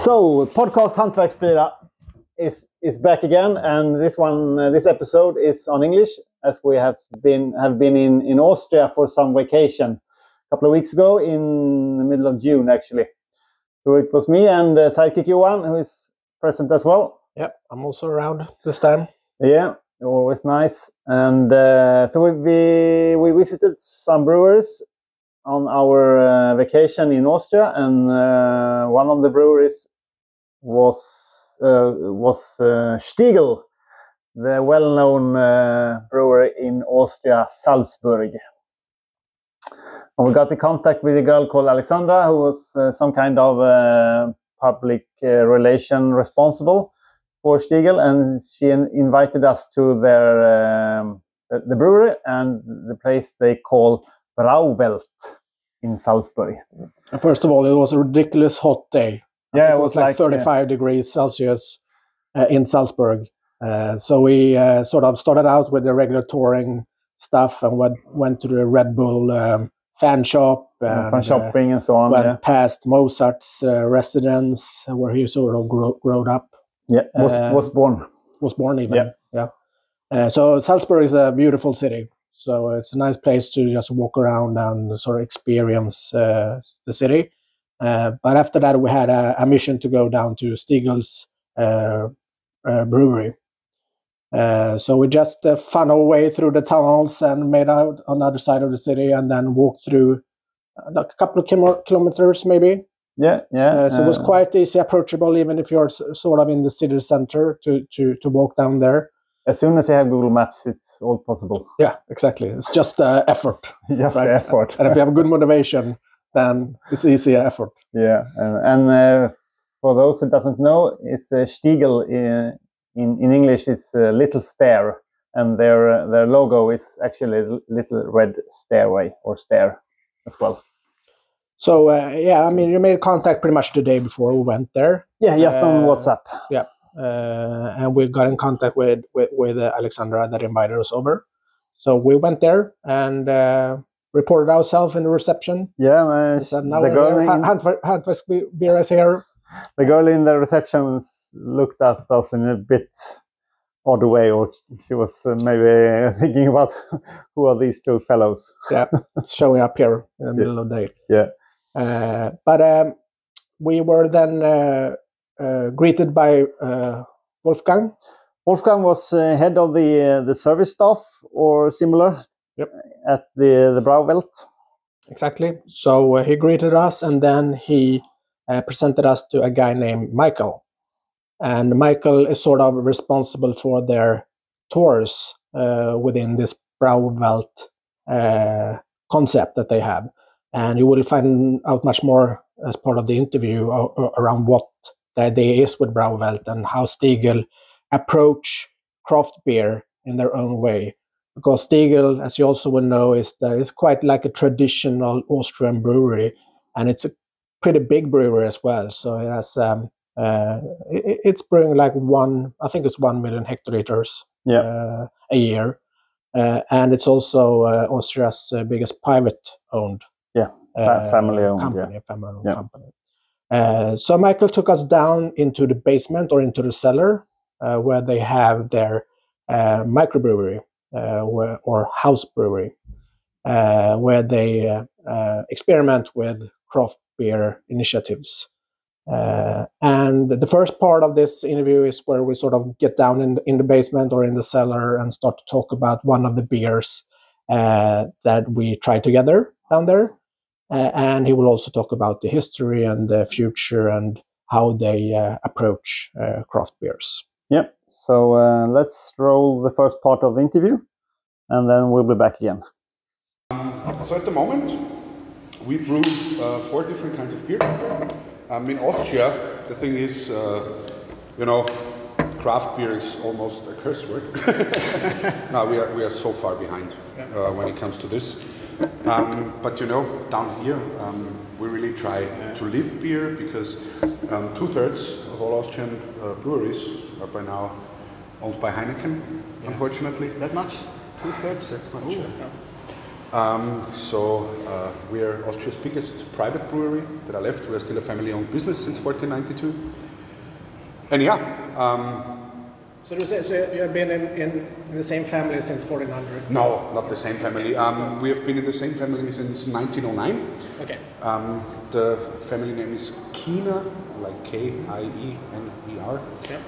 So, podcast Hantverksbira is is back again, and this one, uh, this episode is on English, as we have been have been in in Austria for some vacation a couple of weeks ago in the middle of June, actually. So it was me and uh, sidekick Johan who is present as well. Yep, I'm also around this time. Yeah, always nice. And uh, so we, we we visited some brewers on our uh, vacation in Austria, and uh, one of the breweries was uh, was uh, Stiegl, the well-known uh, brewery in Austria, Salzburg. And we got in contact with a girl called Alexandra, who was some kind of public relation responsible for Stiegl, and she in- invited us to their um, the the brewery and the place they call Brauwelt in Salzburg. First of all, it was a ridiculous hot day. Yeah, it was like, like, uh, 35 degrees Celsius uh, in Salzburg. Uh, so we uh, sort of started out with the regular touring stuff and went, went to the Red Bull um, fan shop and fun uh, shopping and so on. went Yeah, past Mozart's uh, residence where he sort of grew, up, yeah. Was, uh, was born. was born even. Yeah. yeah. Uh, so Salzburg is a beautiful city. So it's a nice place to just walk around and sort of experience uh, the city. Uh, but after that, we had a, a mission to go down to Stiegl's uh, uh, brewery. Uh, so we just uh, found our way through the tunnels and made out on the other side of the city and then walked through like a couple of kilo- kilometers maybe. Yeah, yeah. Uh, so it was quite easy approachable even if you're s- sort of in the city center to, to, to walk down there. As soon as you have Google Maps, it's all possible. Yeah, exactly. It's just uh, effort. Just Right. effort. And if you have good motivation, then it's easier effort. Yeah, and uh, for those who doesn't know, it's uh, Stiegl in, in in English. It's a little stair, and their uh, their logo is actually little red stairway or stair as well. So uh, yeah, I mean, you made contact pretty much the day before we went there, Yeah, just on Uh, WhatsApp. uh, and we got in contact with with, with Alexandra that invited us over. So we went there and uh, reported ourselves in the reception. Yeah, uh, now the we're girl in, Handver- Hantverksbira is here. the girl in the reception looked at us in a bit odd way, or she was uh, maybe thinking about who are these two fellows. yeah, showing up here in the middle of the day. Yeah. Uh, but um, we were then uh, uh, greeted by uh, Wolfgang. Wolfgang was uh, head of the uh, the service staff or similar Yep. at the the Brauwelt. Exactly. So uh, he greeted us, and then he uh, presented us to a guy named Michael. And Michael is sort of responsible for their tours uh, within this Brauwelt uh, concept that they have. And you will find out much more as part of the interview a- a- around what the idea is with Brauwelt and how Stiegl approach craft beer in their own way because Stiegl, as you also will know, is that it's quite like a traditional Austrian brewery, and it's a pretty big brewery as well. So it has um, uh, it, it's brewing like one, I think it's one million hectoliters Yeah. uh, a year, uh, and it's also uh, Austria's uh, biggest private-owned, Yeah, fa- family-owned, yeah. company, family-owned Yeah. company. Uh, so Michael took us down into the basement or into the cellar uh, where they have their uh, microbrewery uh, where, or house brewery, uh, where they uh, uh, experiment with craft beer initiatives. Uh, and the first part of this interview is where we sort of get down in, in the basement or in the cellar and start to talk about one of the beers uh, that we tried together down there. Uh, and he will also talk about the history and the future and how they uh, approach uh, craft beers. Yep. So uh, let's roll the first part of the interview, and then we'll be back again. So at the moment, we brew uh, four different kinds of beer. Um, in Austria, the thing is, uh, you know, craft beer is almost a curse word. now we are, we are so far behind uh, when it comes to this. Um, but you know, down here, um, we really try to live beer because um, two thirds of all Austrian uh, breweries are by now owned by Heineken, unfortunately. Is that much? Two thirds? That's much. yeah. Um, so uh, we are Austria's biggest private brewery that I left. We are still a family-owned business since 1492. And yeah, um, So, you say, so you have been in, in, in the same family since 1400? no, not the same family. Um, we have been in the same family since 1909. Okay. Um, the family name is Kiener, like K-I-E-N-E-R. okay.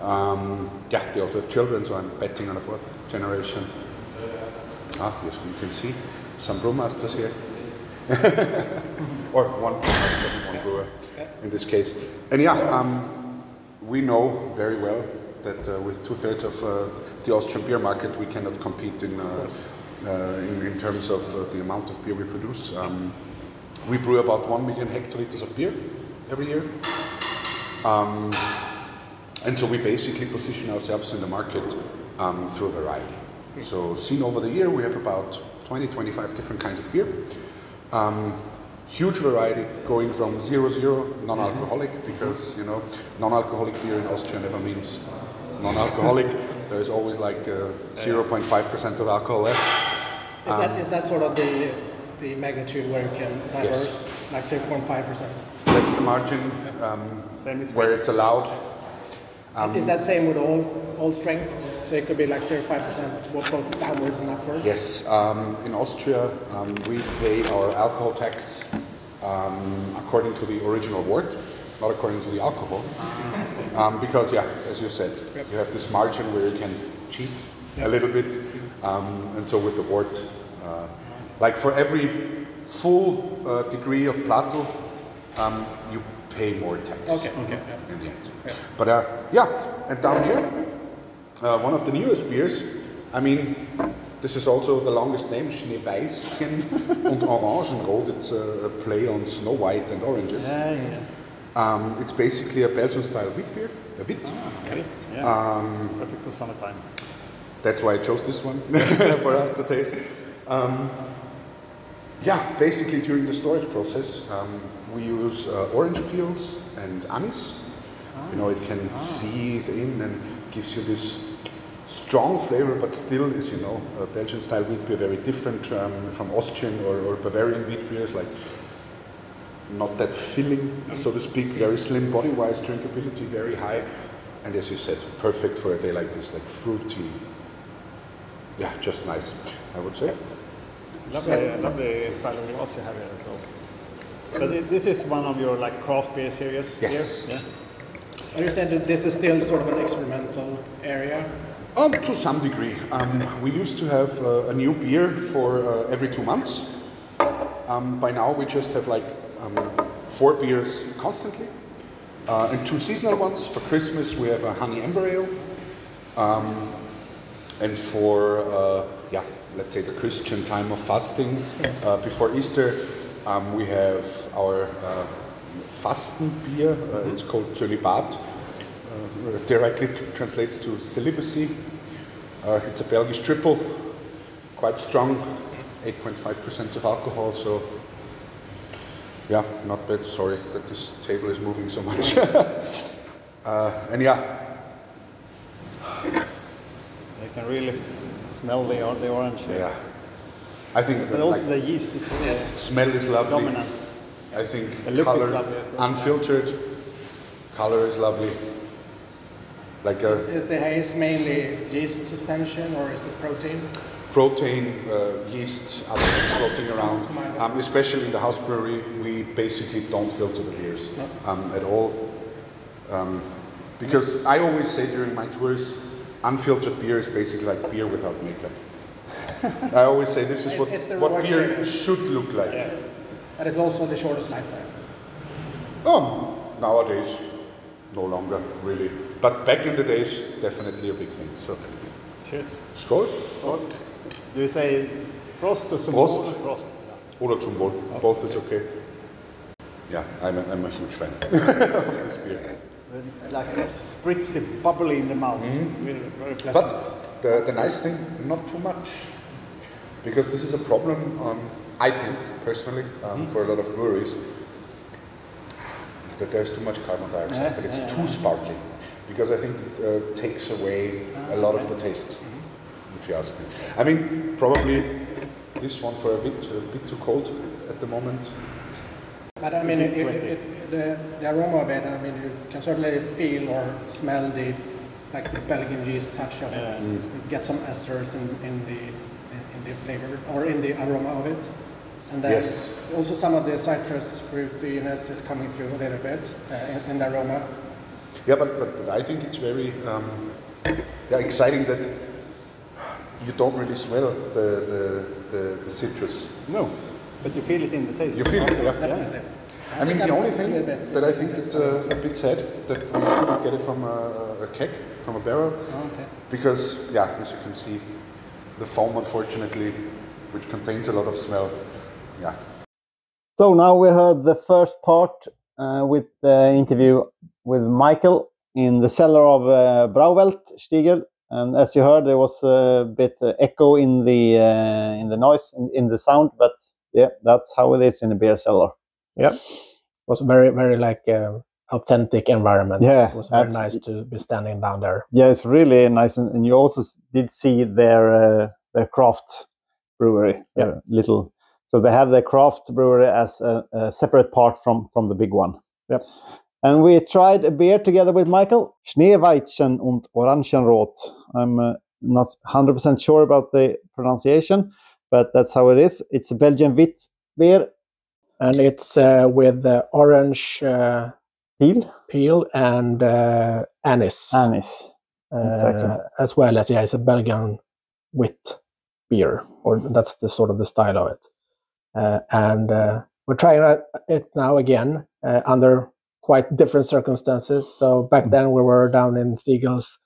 Um, yeah, they also have children, so I'm betting on a fourth generation. Ah, yes, you can see some brewmasters here. or one brewmaster, one brewer in this case. And yeah, um, we know very well that uh, with two thirds of uh, the Austrian beer market, we cannot compete in, uh, uh, in, in terms of uh, the amount of beer we produce. Um, we brew about 1 million hectoliters of beer every year. Um, and so we basically position ourselves in the market um, through a variety. So seen over the year, we have about 20, 25 different kinds of beer. Um, huge variety, going from zero zero non-alcoholic because you know non-alcoholic beer in Austria never means non-alcoholic. there is always like uh, 0.5 percent of alcohol left. Is, that, is that sort of the, the magnitude where you can diverse, like 0.5%? That's the margin um, where it's allowed. Is that same with all, all strengths? So it could be like 0.5% for both downwards and upwards? Yes, um, in Austria um, we pay our alcohol tax um, according to the original wort, not according to the alcohol. Um, because, yeah, as you said, you have this margin where you can cheat a little bit. Um, and so with the wort, uh, like for every full uh, degree of Plato, um, you pay more tax Okay, okay. yeah. in the end. Yeah. But uh, yeah, and down here, uh, one of the newest beers. I mean, this is also the longest name, Schneeweißchen und Orangenrot. It's a, a play on Snow White and oranges. Yeah, yeah. Um, it's basically a Belgian-style wheat beer, a wheat. Great. Yeah. Um, Perfect for summertime. that's why I chose this one for us to taste. Um, yeah, basically during the storage process, um, we use uh, orange peels and anise. You know, it can seethe in and gives you this strong flavor, but still is, you know, a Belgian style wheat beer very different um, from Austrian or, or Bavarian wheat beers, like not that filling, so to speak, very slim body wise, drinkability very high, and as you said, perfect for a day like this, like fruity. Yeah, just nice, I would say. Lovely, lovely style of glass you have here as well. But this is one of your like craft beer series. Yes. Here? And you said that this is still sort of an experimental area. Um, to some degree. Um, we used to have uh, a new beer for uh, every two months. Um, by now, we just have like um, four beers constantly, uh, and two seasonal ones. For Christmas, we have a honey amber ale, um, and for uh, yeah, let's say the Christian time of fasting uh, before Easter, um, we have our uh, fasten beer. Uh, It's called Cölibat. Uh, directly translates to celibacy. Uh, it's a Belgish triple, quite strong, 8.5% of alcohol. So, yeah, not bad. Sorry that this table is moving so much. uh, and yeah, You can really smell the, the orange. here. yeah. I think But also like, the yeast is really smell is lovely. dominant. I think The look is color, lovely as well. unfiltered, color is lovely. Like a Is the haze mainly yeast suspension or is it protein? protein, uh, yeast, other things floating around. Um, especially in the house brewery, we basically don't filter the beers um, at all. Um, because I always say during my tours, unfiltered beer is basically like beer without makeup. I always say this is It's- what, it's what beer experience. should look like. That is also the shortest lifetime. Oh, nowadays, no longer really. But back in the days, definitely a big thing. So, Cheers. skål. Skål. Do you say Prost or zum Wohl? Prost. Prost. Oder zum Wohl. Both is okay. Yeah, I'm a, I'm a huge fan of this beer. Like spritzy, bubbly in the mouth. Mm-hmm. Really, very pleasant. But the, the nice thing, not too much. Because this is a problem, um, I think, personally, um, for a lot of breweries, that there's too much carbon dioxide, that it's too sparkling. Because I think it uh, takes away a lot of the taste, if you ask me. I mean, probably this one for a bit, a bit too cold at the moment. But I mean, it, it, it, the, the aroma of it, I mean, you can certainly feel or smell the like the Belgian yeast touch of it. You get some esters in, in the in the flavor or in the aroma of it. And then Yes. also some of the citrus fruitiness is coming through a little bit uh, in, in the aroma. Yeah, but, but, but I think it's very um, yeah, exciting that you don't really smell the, the, the, the citrus. No, but you feel it in the taste. You feel it, yeah. Definitely. I mean, the I'm only thing that I think is uh, a bit sad that we couldn't get it from a, a keg, from a barrel, Oh, okay. because, yeah, as you can see, the foam, unfortunately, which contains a lot of smell, yeah. So now we heard the first part uh, with the interview with Michael in the cellar of uh, Brauwelt Stiegl, and as you heard, there was a bit uh, echo in the uh, in the noise in, in the sound, but yeah, that's how it is in a beer cellar. Yep. was very very like uh, authentic environment. Yeah, it was very absolutely. nice to be standing down there. Yeah, it's really nice, and, and you also did see their uh, their craft brewery, Yeah. uh, little. So they have their craft brewery as a, a separate part from from the big one. Yep. And we tried a beer together with Michael, Schneeweizen und Orangenrot. I'm uh, not 100% sure about the pronunciation, but that's how it is. It's a Belgian wheat beer, And it's uh, with uh, orange uh, peel, peel and uh, anise, anise. uh, exactly. as well as yeah, it's a Belgian wit beer, or that's the sort of the style of it. Uh, and uh, we're trying it- now again uh, under quite different circumstances. So back Mm. then we were down in Stiegl's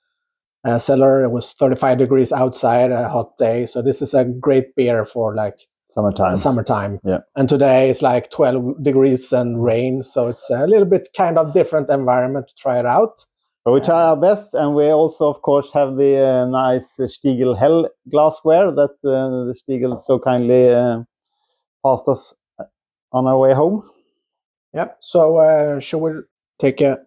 uh, cellar. It was 35 degrees outside, a hot day. So this is a great beer for like Summertime. summertime. Yeah. And today it's like 12 degrees and rain, so it's a little bit kind of different environment to try it out. But we try our best, and we also, of course, have the uh, nice Stiegl Hell glassware that uh, the Stiegl so kindly uh, passed us uh, on our way home. Yep. So uh, should we take a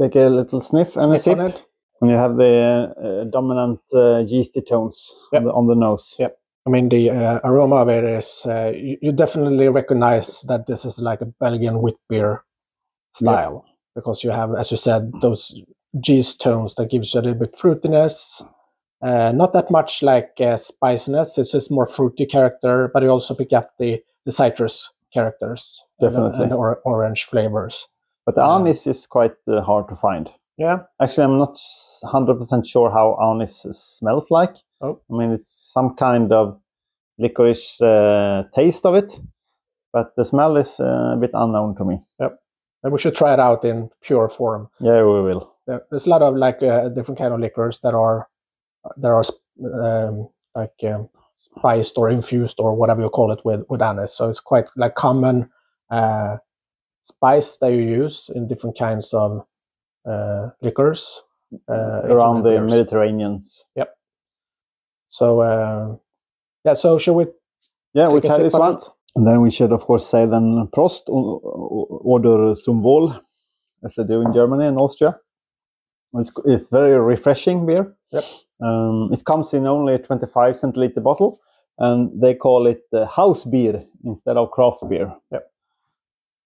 Take a little sniff and a sip, and you have the uh, dominant uh, yeasty tones Yep. on, the, on the nose. Yep. I mean, the uh, aroma of it is, uh, you, you definitely recognize that this is like a Belgian wheat beer style because you have, as you said, those yeast tones that gives you a little bit fruitiness. Uh, not that much like uh, spiciness, it's just more fruity character, but you also pick up the, the citrus characters and the- Definitely. and the or- orange flavors. But the Yeah. anise is quite uh, hard to find. Yeah. Actually, I'm not 100% sure how anise smells like. Oh. I mean, it's some kind of licorice uh, taste of it, but the smell is uh, a bit unknown to me. Yep. And we should try it out in pure form. Yeah, we will. there, there's a lot of like uh, different kind of liquors that are that are um, like um, spiced or infused or whatever you call it with with anise. So it's quite like common uh, spice that you use in different kinds of uh, liquors uh, Around the including beers. Mediterraneans. So uh, yeah, so should we Yeah, we try this on one. it? And then we should, of course, say then Prost o- o- oder zum Wohl, as they do in Germany and Austria. It's, it's very refreshing beer. Yep. Um, it comes in only a 25 centiliter bottle, and they call it uh, house beer instead of craft beer. Yep.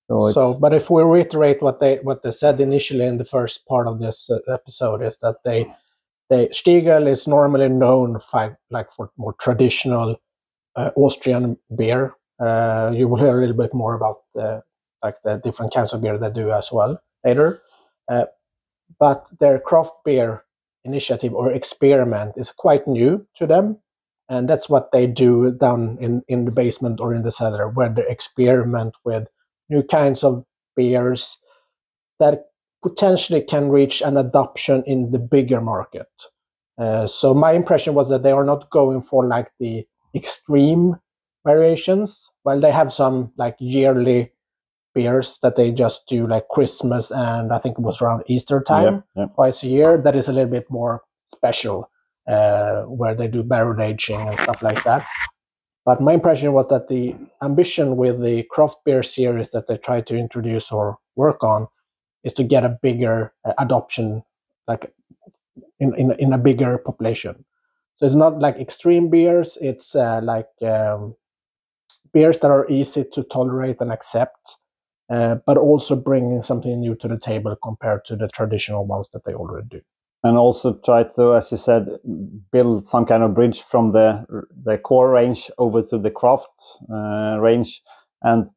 So, it's, So, but if we reiterate what they what they said initially in the first part of this uh, episode is that they they Stiegl is normally known for like for more traditional uh, Austrian beer. Uh, you will hear a little bit more about the like the different kinds of beer they do as well later. Uh, but their craft beer initiative or experiment is quite new to them, and that's what they do down in in the basement or in the cellar, where they experiment with new kinds of beers that potentially can reach an adoption in the bigger market. Uh, so my impression was that they are not going for like the extreme variations. Well, they have some like yearly beers that they just do like Christmas and I think it was around Easter time twice a year. That is a little bit more special, uh, where they do barrel aging and stuff like that. But my impression was that the ambition with the craft beer series that they try to introduce or work on is to get a bigger uh, adoption, like in, in in a bigger population. So it's not like extreme beers. It's uh, like um, beers that are easy to tolerate and accept, uh, but also bringing something new to the table compared to the traditional ones that they already do. And also try to, as you said, build some kind of bridge from the the core range over to the craft uh, range, and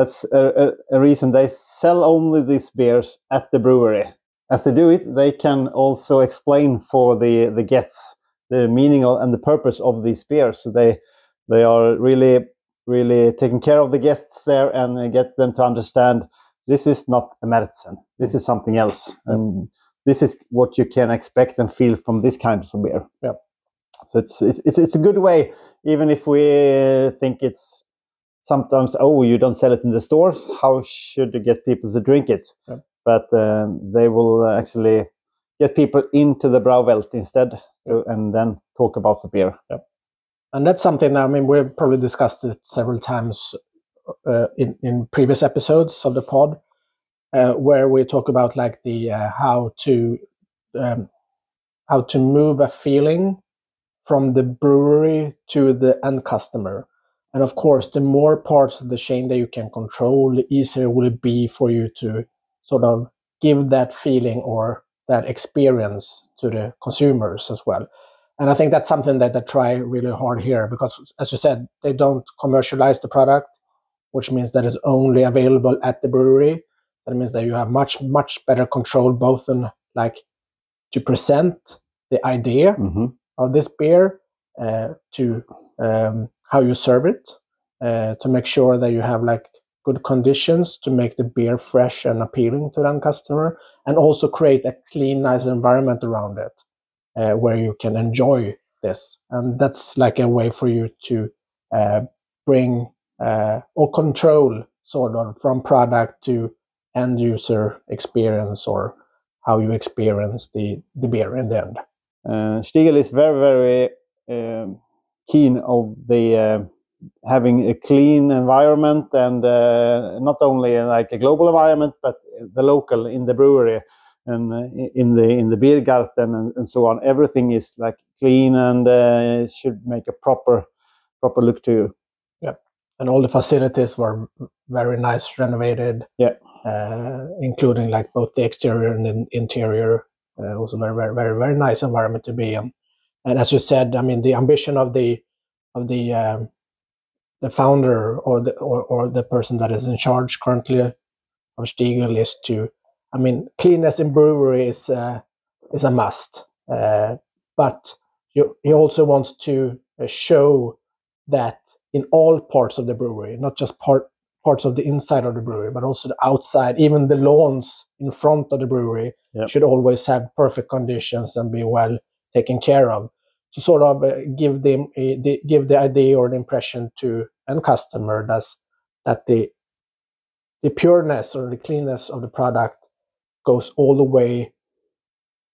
that's a, a, a reason they sell only these beers at the brewery. As they do it, they can also explain for the the guests the meaning of, and the purpose of these beers. So they they are really really taking care of the guests there and uh, get them to understand this is not a medicine. This is something else, and this is what you can expect and feel from this kind of beer. Yeah. So it's it's it's, it's a good way, even if we uh, think it's sometimes oh you don't sell it in the stores. How should you get people to drink it? Yeah. But uh, they will actually get people into the Brauwelt instead, to, and then talk about the beer. Yep. And that's something I mean we've probably discussed it several times uh, in in previous episodes of the pod, uh, where we talk about like the uh, how to um, how to move a feeling from the brewery to the end customer. And of course, the more parts of the chain that you can control, the easier will it be for you to sort of give that feeling or that experience to the consumers as well. And I think that's something that they try really hard here because, as you said, they don't commercialize the product, which means that it's only available at the brewery. That means that you have much, much better control both in like to present the idea hmm of this beer, uh, to um, how you serve it, uh, to make sure that you have like good conditions to make the beer fresh and appealing to the customer, and also create a clean, nice environment around it uh, where you can enjoy this. And that's like a way for you to uh, bring uh, or control sort of from product to end user experience or how you experience the, the beer in the end. Uh, Stiegl is very, very um, keen of the uh, having a clean environment and uh, not only uh, like a global environment, but the local in the brewery and in the in the beer garden and, and so on. Everything is like clean and uh, should make a proper proper look to you. yeah and all the facilities were very nice renovated Yeah. uh, including like both the exterior and the interior uh, it was a very very very very nice environment to be in and as you said i mean the ambition of the of the um, the founder or the or, or the person that is in charge currently of Stiegl is to i mean cleanness in brewery is uh, is a must uh, but you, he also wants to uh, show that in all parts of the brewery, not just part parts of the inside of the brewery, but also the outside. Even the lawns in front of the brewery Yep. should always have perfect conditions and be well taken care of. To sort of uh, give them the, give the idea or the impression to end customer that's, that the the pureness or the cleanness of the product goes all the way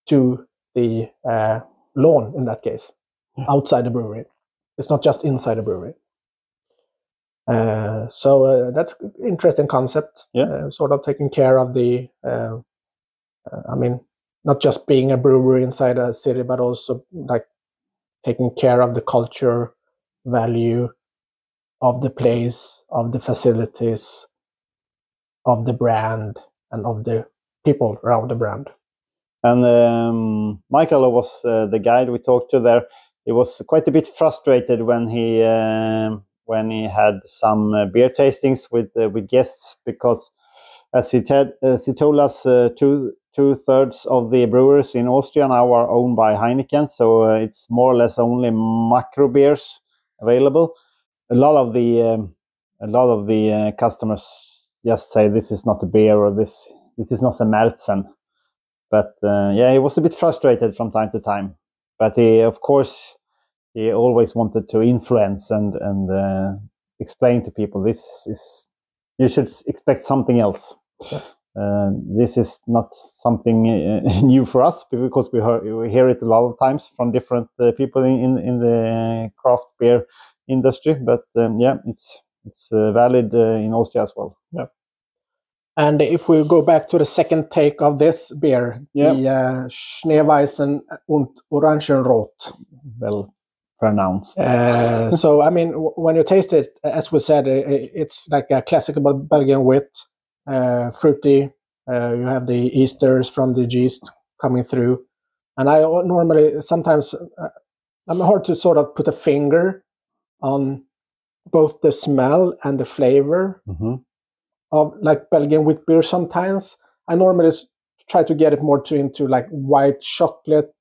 to the uh, lawn in that case, outside the brewery. It's not just inside the brewery. Uh, so uh, that's an interesting concept. Yeah. Uh, sort of taking care of the, uh, I mean, not just being a brewery inside a city, but also like taking care of the culture, value of the place, of the facilities, of the brand, and of the people around the brand. And um, Michael was uh, the guide we talked to there. He was quite a bit frustrated when he um when he had some uh, beer tastings with uh, with guests because, as he, as he told us, uh, two two thirds of the brewers in Austria now are owned by Heineken, so uh, it's more or less only macro beers available. A lot of the um, a lot of the uh, customers just say this is not a beer or this this is not a Märzen. But uh, yeah, he was a bit frustrated from time to time. But he, of course, he always wanted to influence and and uh, explain to people this is you should expect something else. Yeah. Uh, this is not something uh, new for us because we, hear we hear it a lot of times from different uh, people in, in the craft beer industry. But um, yeah, it's it's uh, valid uh, in Austria as well. Yeah. And if we go back to the second take of this beer, Yeah. the uh, Schneeweißen und Orangenrot, Well, pronounced. Uh, so I mean, when you taste it, as we said, it's like a classical Belgian wit, fruity. Uh, you have the esters from the yeast coming through, and I normally sometimes uh, I'm hard to sort of put a finger on both the smell and the flavor Mhm. of like Belgian wheat beer sometimes. I normally try to get it more to into like white chocolate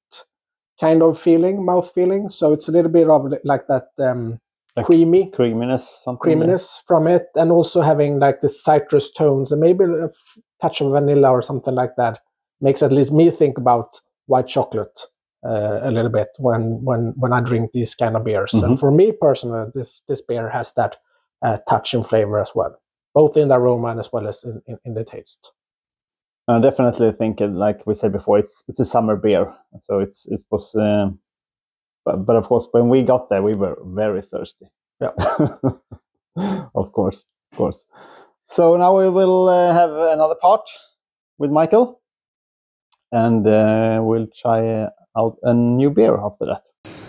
kind of feeling, mouth feeling. So it's a little bit of like that um, Like creamy Creaminess, something. creaminess from it, and also having like the citrus tones and maybe a f- touch of vanilla or something like that makes at least me think about white chocolate uh, a little bit when when when I drink these kind of beers. And Mhm. for me personally, this this beer has that uh, touch and flavor as well, both in the aroma and as well as in, in, in the taste. I definitely think, like we said before, it's it's a summer beer. So it's it was, um, but, but of course, when we got there, we were very thirsty. Yeah. of course, of course. So now we will uh, have another part with Michael, and uh, we'll try uh, out a new beer after that.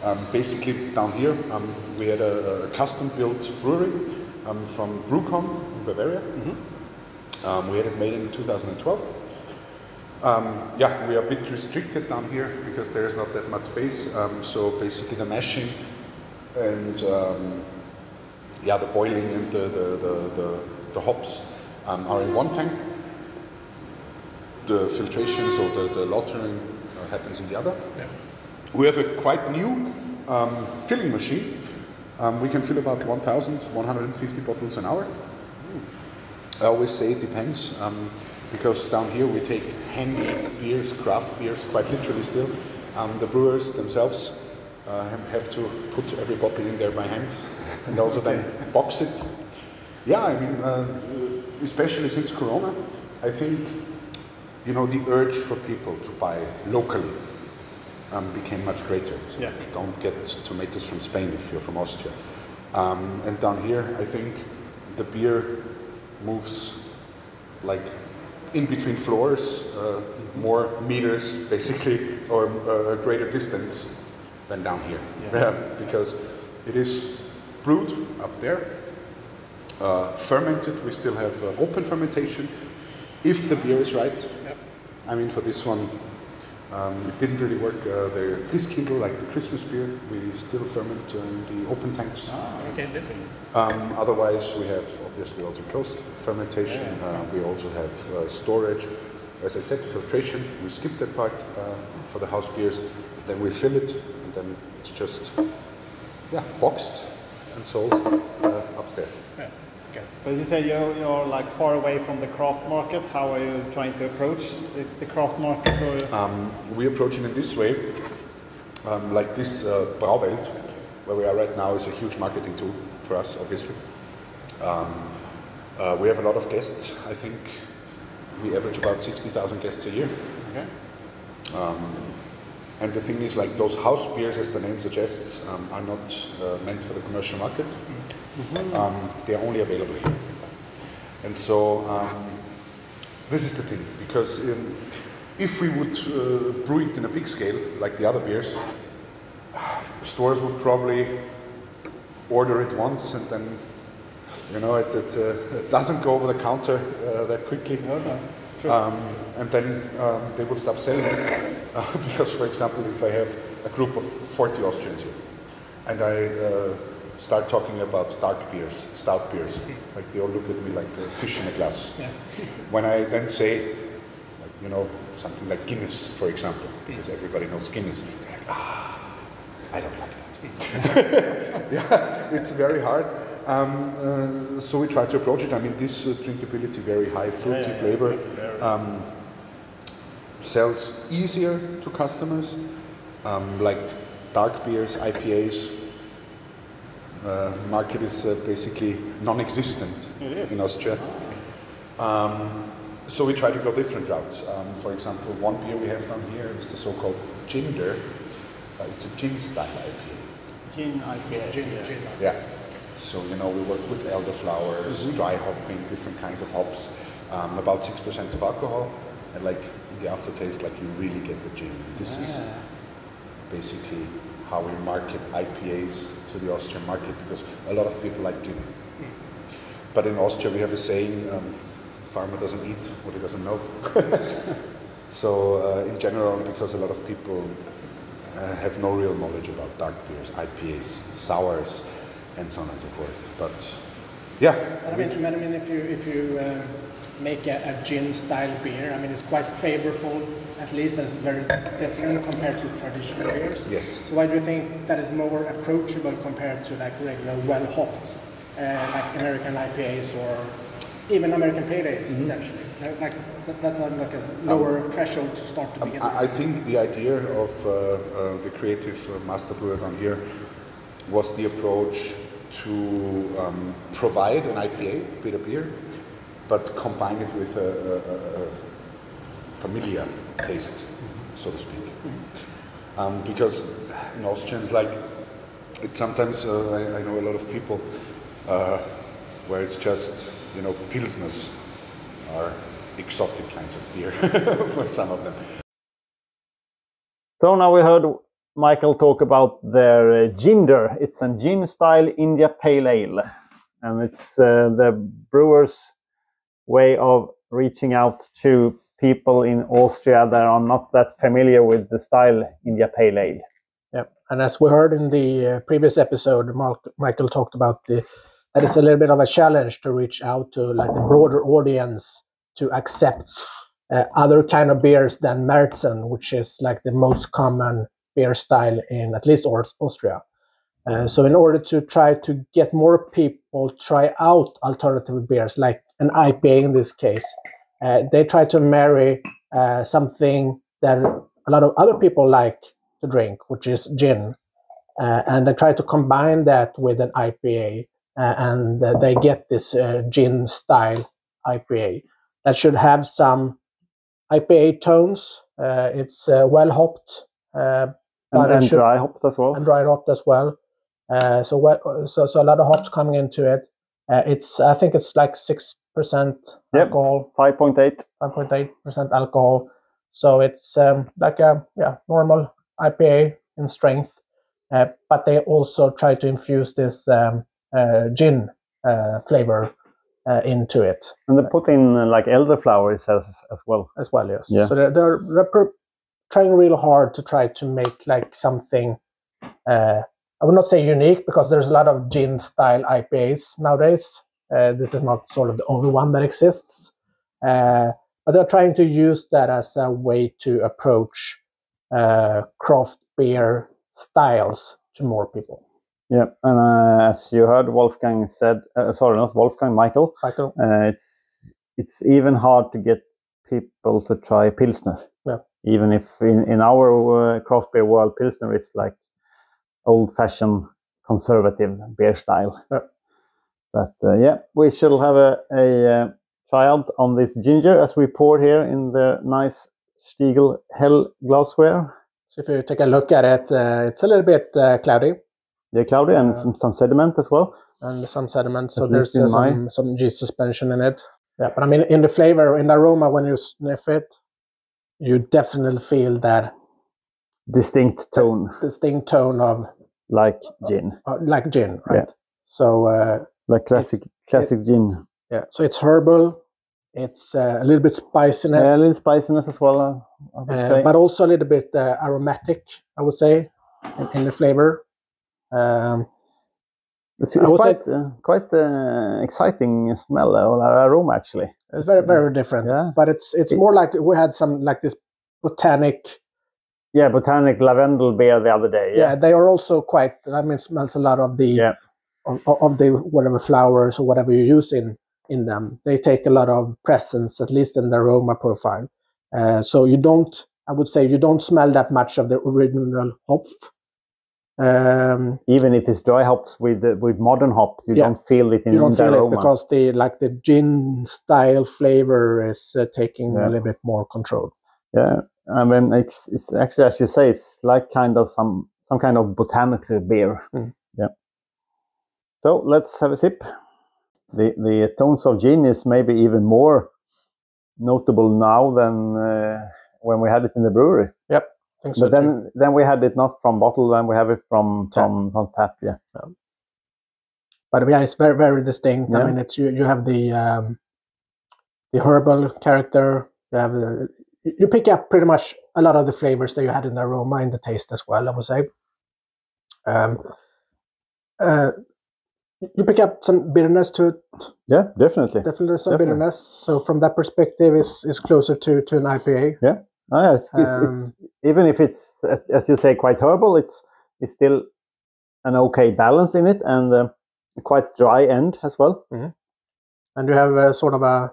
Um, basically, down here, um, we had a, a custom-built brewery um, from BrauKon in Bavaria. Um, we had it made in 2012. Um, yeah, we are a bit restricted down here because there is not that much space. Um, so basically, the mashing and um, yeah, the boiling and the the, the, the, the hops um, are in one tank. The filtration, so the, the lautering, uh, happens in the other. We have a quite new um, filling machine. Um, we can fill about 1,150 bottles an hour. I always say it depends um, because down here we take handy beers, craft beers, quite literally still. Um, the brewers themselves uh, have- to put every bottle in there by hand and also then box it. Yeah, I mean, uh, especially since Corona, I think you know the urge for people to buy locally um, became much greater. So Yeah. like, don't get tomatoes from Spain if you're from Austria. Um, and down here, I think the beer moves like in between floors, uh, more meters basically, or uh, a greater distance than down here. Yeah. because it is brewed up there, uh, fermented. We still have uh, open fermentation if the beer is right. I mean, for this one, um, it didn't really work. Uh, the Christkindl, like the Christmas beer, we still ferment in the open tanks. Ah, okay. Um, otherwise, we have obviously also closed fermentation. Uh, we also have uh, storage. As I said, filtration. We skip that part uh, for the house beers. Then we fill it, and then it's just yeah boxed and sold uh, upstairs. Yeah. But you said you're, you're like far away from the craft market. How are you trying to approach the, the craft market? Or Um, we approach it in this way, um, like this uh, Brauwelt, where we are right now, is a huge marketing tool for us, obviously. Um, uh, we have a lot of guests. I think we average about 60,000 guests a year. okay. And the thing is, like those house beers, as the name suggests, um, are not uh, meant for the commercial market. Um, they are only available here. And so um, this is the thing, because um, if we would uh, brew it in a big scale, like the other beers, stores would probably order it once and then, you know, it, it, uh, it doesn't go over the counter uh, that quickly. Um, and then um, they would stop selling it uh, because, for example, if I have a group of 40 Austrians here and I uh, start talking about dark beers, stout beers, like they all look at me like a fish in a glass. when I then say, like, you know, something like Guinness, for example, because everybody knows Guinness, they're like, ah, I don't like that. yeah, it's very hard. Um, uh, so we try to approach it. I mean, this uh, drinkability, very high fruity flavor, um, sells easier to customers. Um, like dark beers, IPAs, market is uh, basically non-existent It is. in Austria. Um, so we try to go different routes. Um, for example, one beer we have down here is the so-called Ginger. Uh, it's a gin style IPA. Gin IPA. Gin, gin. Yeah. So, you know, we work with elderflowers, dry hopping, different kinds of hops, um, about 6% of alcohol, and like in the aftertaste, like you really get the gin. This is basically how we market IPAs to the Austrian market because a lot of people like gin. But in Austria, we have a saying um, farmer doesn't eat what he doesn't know. so, uh, in general, because a lot of people uh, have no real knowledge about dark beers, IPAs, sours, and so on and so forth. But yeah, But I mean, I mean, if you if you um, make a, a gin style beer, I mean, it's quite flavorful. At least it's very different compared to traditional beers. yes. So why do you think that is more approachable compared to like regular well hopped, uh, like American IPAs or even American pale ales Mm-hmm. potentially? Like that, that's not like a lower threshold to start to begin. Um, I I think the idea of uh, uh, the creative uh, master brewer down here was the approach to um, provide an IPA, bitter beer, but combine it with a, a, a familiar taste, so to speak. Um, because in Austrian, it's like it sometimes uh, I, I know a lot of people uh, where it's just you know pilsners are exotic kinds of beer for some of them. So now we heard Michael talk about their uh, ginger. It's a gin style India Pale Ale, and it's uh, the brewer's way of reaching out to people in Austria that are not that familiar with the style India Pale Ale. Yep. And as we heard in the uh, previous episode, Mark, Michael talked about the that it's a little bit of a challenge to reach out to like the broader audience to accept uh, other kind of beers than Märzen, which is like the most common beer style in at least Austria. Uh, so in order to try to get more people try out alternative beers, like an IPA in this case, uh, they try to marry uh, something that a lot of other people like to drink, which is gin, uh, and they try to combine that with an IPA, uh, and uh, they get this uh, gin style IPA that should have some IPA tones. Uh, it's uh, well hopped, uh, And, and should- dry hopped as well. and dry hopped as well. Uh, so well, so so a lot of hops coming into it. Uh, it's I think it's like six percent Yep. alcohol, 5.8. five point eight percent alcohol. So it's um, like a yeah normal IPA in strength, uh, but they also try to infuse this um, uh, gin uh, flavor uh, into it And they put in uh, like elderflowers as, as well. as well. Yes. Yeah. So they're, they're, they're trying real hard to try to make like something. Uh, I would not say unique because there's a lot of gin style IPAs nowadays. Uh, this is not sort of the only one that exists, uh, but they're trying to use that as a way to approach uh, craft beer styles to more people. Yeah, and uh, as you heard, Wolfgang said, uh, sorry, not Wolfgang, Michael, Michael, uh, it's it's even hard to get people to try Pilsner. Yeah. Even if in, in our uh, craft beer world, Pilsner is like old-fashioned conservative beer style. Yeah. But uh, yeah, we shall have a, a uh, try on this ginger as we pour here in the nice Stiegl Hell glassware. so if you take a look at it, uh, it's a little bit uh, cloudy. Yeah, cloudy and some, some sediment as well. and some sediment. So there's uh, some some yeast suspension in it. Yeah, but I mean, in the flavor, in the aroma, when you sniff it, you definitely feel that Distinct tone, distinct tone of like gin, uh, like gin, right? Yeah. So uh, like classic classic gin. yeah, so it's herbal. It's uh, a little bit spiciness, Yeah, a little spiciness as well. Uh, I would say. but also a little bit uh, aromatic. I would say in, in the flavor. Um, it's it's would say- quite uh, quite uh, exciting smell uh, or aroma actually. it's very uh, very different, yeah. but it's it's It- more like we had some like this botanic Yeah, botanic lavender beer the other day. Yeah. yeah, they are also quite i mean smells a lot of the Yeah. Of, of the whatever flowers or whatever you use in in them they take a lot of presence at least in the aroma profile uh, so you don't i would say you don't smell that much of the original hop um, Even if it's dry hops with uh, with modern hop, you Yeah. don't feel it in, you don't the feel it because the like the gin style flavor is uh, taking Yeah. a little bit more control Yeah, I mean it's it's actually as you say, it's like kind of some some kind of botanical beer. Mm. Yeah. So let's have a sip. The the tones of gin is maybe even more notable now than uh, when we had it in the brewery. Yep. So but too. then then we had it not from bottle, then we have it from Tap. from from tap. Yeah, but yeah, it's very very distinct. I mean, it's you you have the um, the herbal character. You have the, you you pick up pretty much a lot of the flavors that you had in the aroma and the taste as well. I would say. Um, uh, you pick up some bitterness to it, yeah, definitely. definitely some Definitely. bitterness. So from that perspective, is is closer to to an IPA. Ah, yeah, it's, it's, it's even if it's as, as you say quite herbal, it's it's still an okay balance in it and uh, quite dry end as well. and you have a sort of a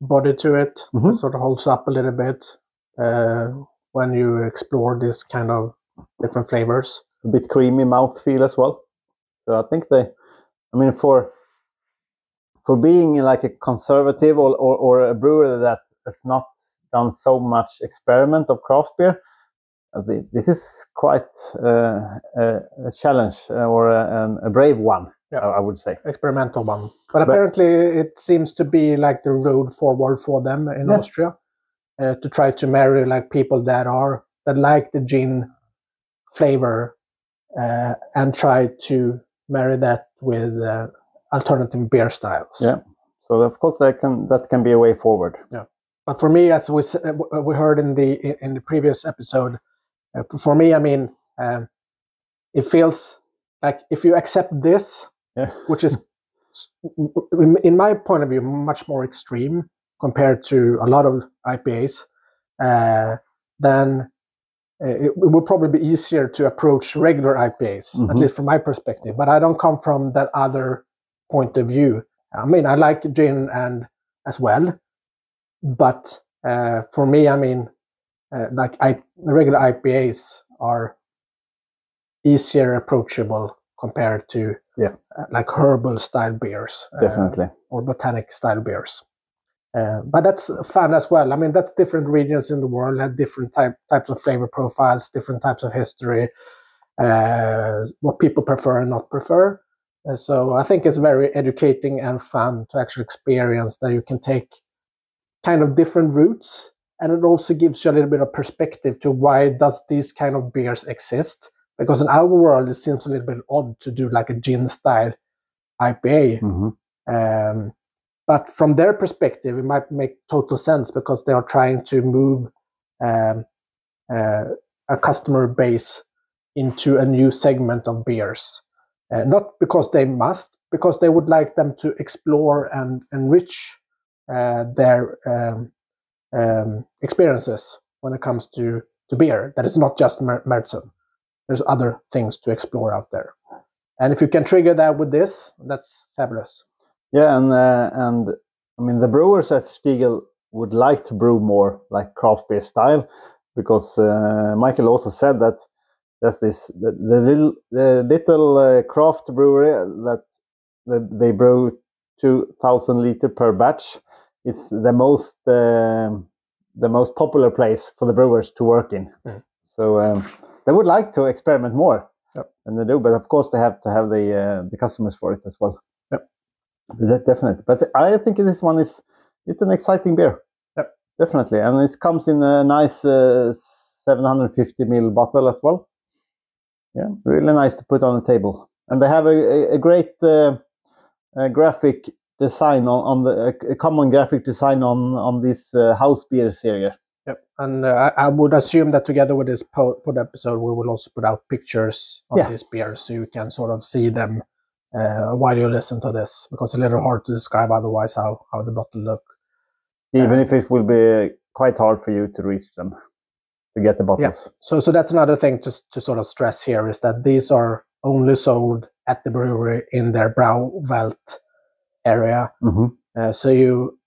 body to it Mhm. that sort of holds up a little bit uh, when you explore this kind of different flavors. A bit creamy mouth feel as well. So I think they, I mean, for for being like a conservative or or, or a brewer that has not done so much experiment of craft beer, uh, this is quite uh, a, a challenge uh, or a, a brave one. Yeah. I, I would say. Experimental one, but But- apparently it seems to be like the road forward for them in Yeah. Austria uh, to try to marry like people that are that like the gin flavor uh, and try to marry that with uh, alternative beer styles. Yeah. So of course that can that can be a way forward. Yeah. But for me, as we uh, we heard in the in- the previous episode, uh, for me, I mean, um, it feels like if you accept this, Yeah. which is, in- my point of view, much more extreme compared to a lot of IPAs, uh, then it, it will probably be easier to approach regular IPAs, at Mhm. least from my perspective. But I don't come from that other point of view. I mean, I like gin and as well, but uh, for me, I mean, uh, like I, regular IPAs are easier approachable compared to Yeah. uh, like herbal style beers uh, Definitely. or botanic style beers. Uh, but that's fun as well. I mean, that's different regions in the world have different type, types of flavor profiles, different types of history, uh, what people prefer and not prefer. Uh, so I think it's very educating and fun to actually experience that you can take kind of different routes, and it also gives you a little bit of perspective to why does these kind of beers exist. Because in our world, it seems a little bit odd to do like a gin style IPA. hmm Um, but from their perspective, it might make total sense because they are trying to move um, uh, a customer base into a new segment of beers. Uh, not because they must, because they would like them to explore and enrich uh, their um, um, experiences when it comes to, to beer. That is not just Mer- Märzen. There's other things to explore out there. And if you can trigger that with this, that's fabulous. Yeah, and uh, and I mean the brewers at Stiegl would like to brew more like craft beer style, because uh, Michael also said that there's this the, the little the little uh, craft brewery that, that they brew two thousand liter per batch. It's the most um the most popular place for the brewers to work in. Mhm. So um, they would like to experiment more, Yep. and they do. But of course, they have to have the uh, the customers for it as well. That definitely. But I think this one is it's an exciting beer. Yep. Definitely, and it comes in a nice uh, 750 ml bottle as well. Yeah, really nice to put on the table. And they have a, a, a great uh, uh, graphic design on, on the a, a common graphic design on on this uh, house beer series. Yep. And uh, I, I would assume that together with this po- pod episode, we will also put out pictures of Yeah. these beers so you can sort of see them uh, while you listen to this because it's a little hard to describe otherwise how, how the bottle look. Even Uh, if it will be quite hard for you to reach them to get the bottles. Yeah. So, so that's another thing to, to sort of stress here is that these are only sold at the brewery in their Brauwelt area. hmm Uh, so you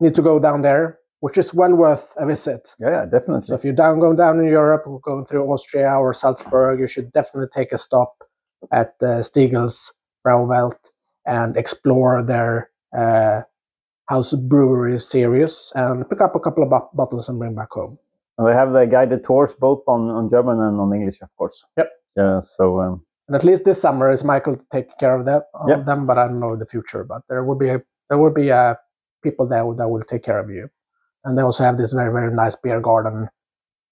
need to go down there, which is well worth a visit. Yeah, yeah, definitely. So if you're down going down in Europe, going through Austria or Salzburg, you should definitely take a stop at uh, Stiegl's Brauwelt and explore their uh, house brewery series and pick up a couple of bo- bottles and bring back home. And they have the guided tours both on, on German and on English, of course. Yep. Yeah. So um, And at least this summer is Michael taking care of that of Yep. them, but I don't know the future. But there will be a, there will be uh, people there that will take care of you, and they also have this very very nice beer garden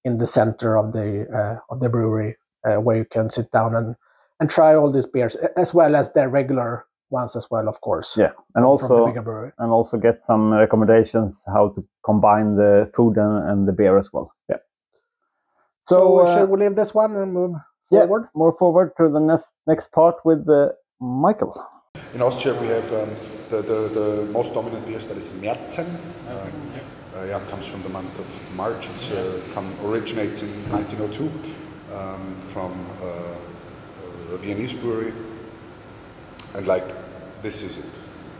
in the center of the uh, of the brewery, uh, where you can sit down and and try all these beers as well as their regular ones as well, of course. Yeah, and from the also bigger brewery. and also get some recommendations how to combine the food and, and the beer as well. Yeah. So, So, uh, shall we leave this one and move yeah, forward? more forward to the next next part with uh, Michael. In Austria, we have um, the, the, the most dominant beer that is Märzen. Uh, yeah, comes from the month of March. It's uh, come originates in 1902 um, from uh, a Viennese brewery. And like, this is it.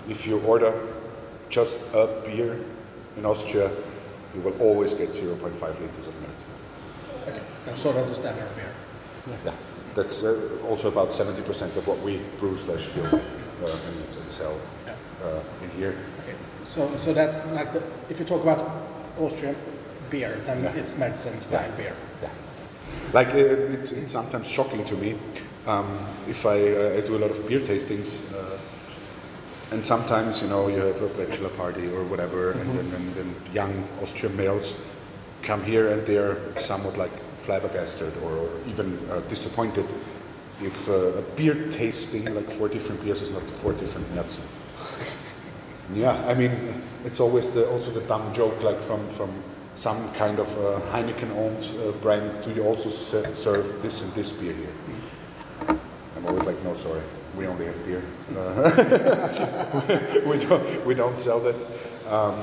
If you order just a beer in Austria, you will always get 0.5 liters of Märzen. Okay, that's sort of the standard beer. Yeah, that's uh, also about 70% of what we brew slash fill uh, and, and sell uh, in here. Okay, so so that's like the, if you talk about Austrian beer, then Yeah. it's Märzen style beer. Yeah. Like uh, it's, it's sometimes shocking to me um, if I, uh, I do a lot of beer tastings, uh, and sometimes you know you have a bachelor party or whatever, and, and, and, and young Austrian males come here and they're somewhat like flabbergasted or, or even uh, disappointed if uh, a beer tasting like four different beers is not four different nuts. Yeah, I mean, it's always the, also the dumb joke, like from, from some kind of uh, Heineken-owned uh, brand, do you also se- serve this and this beer here? I'm always like, no, sorry, we only have beer. Uh, we, don't, we don't sell that. Um,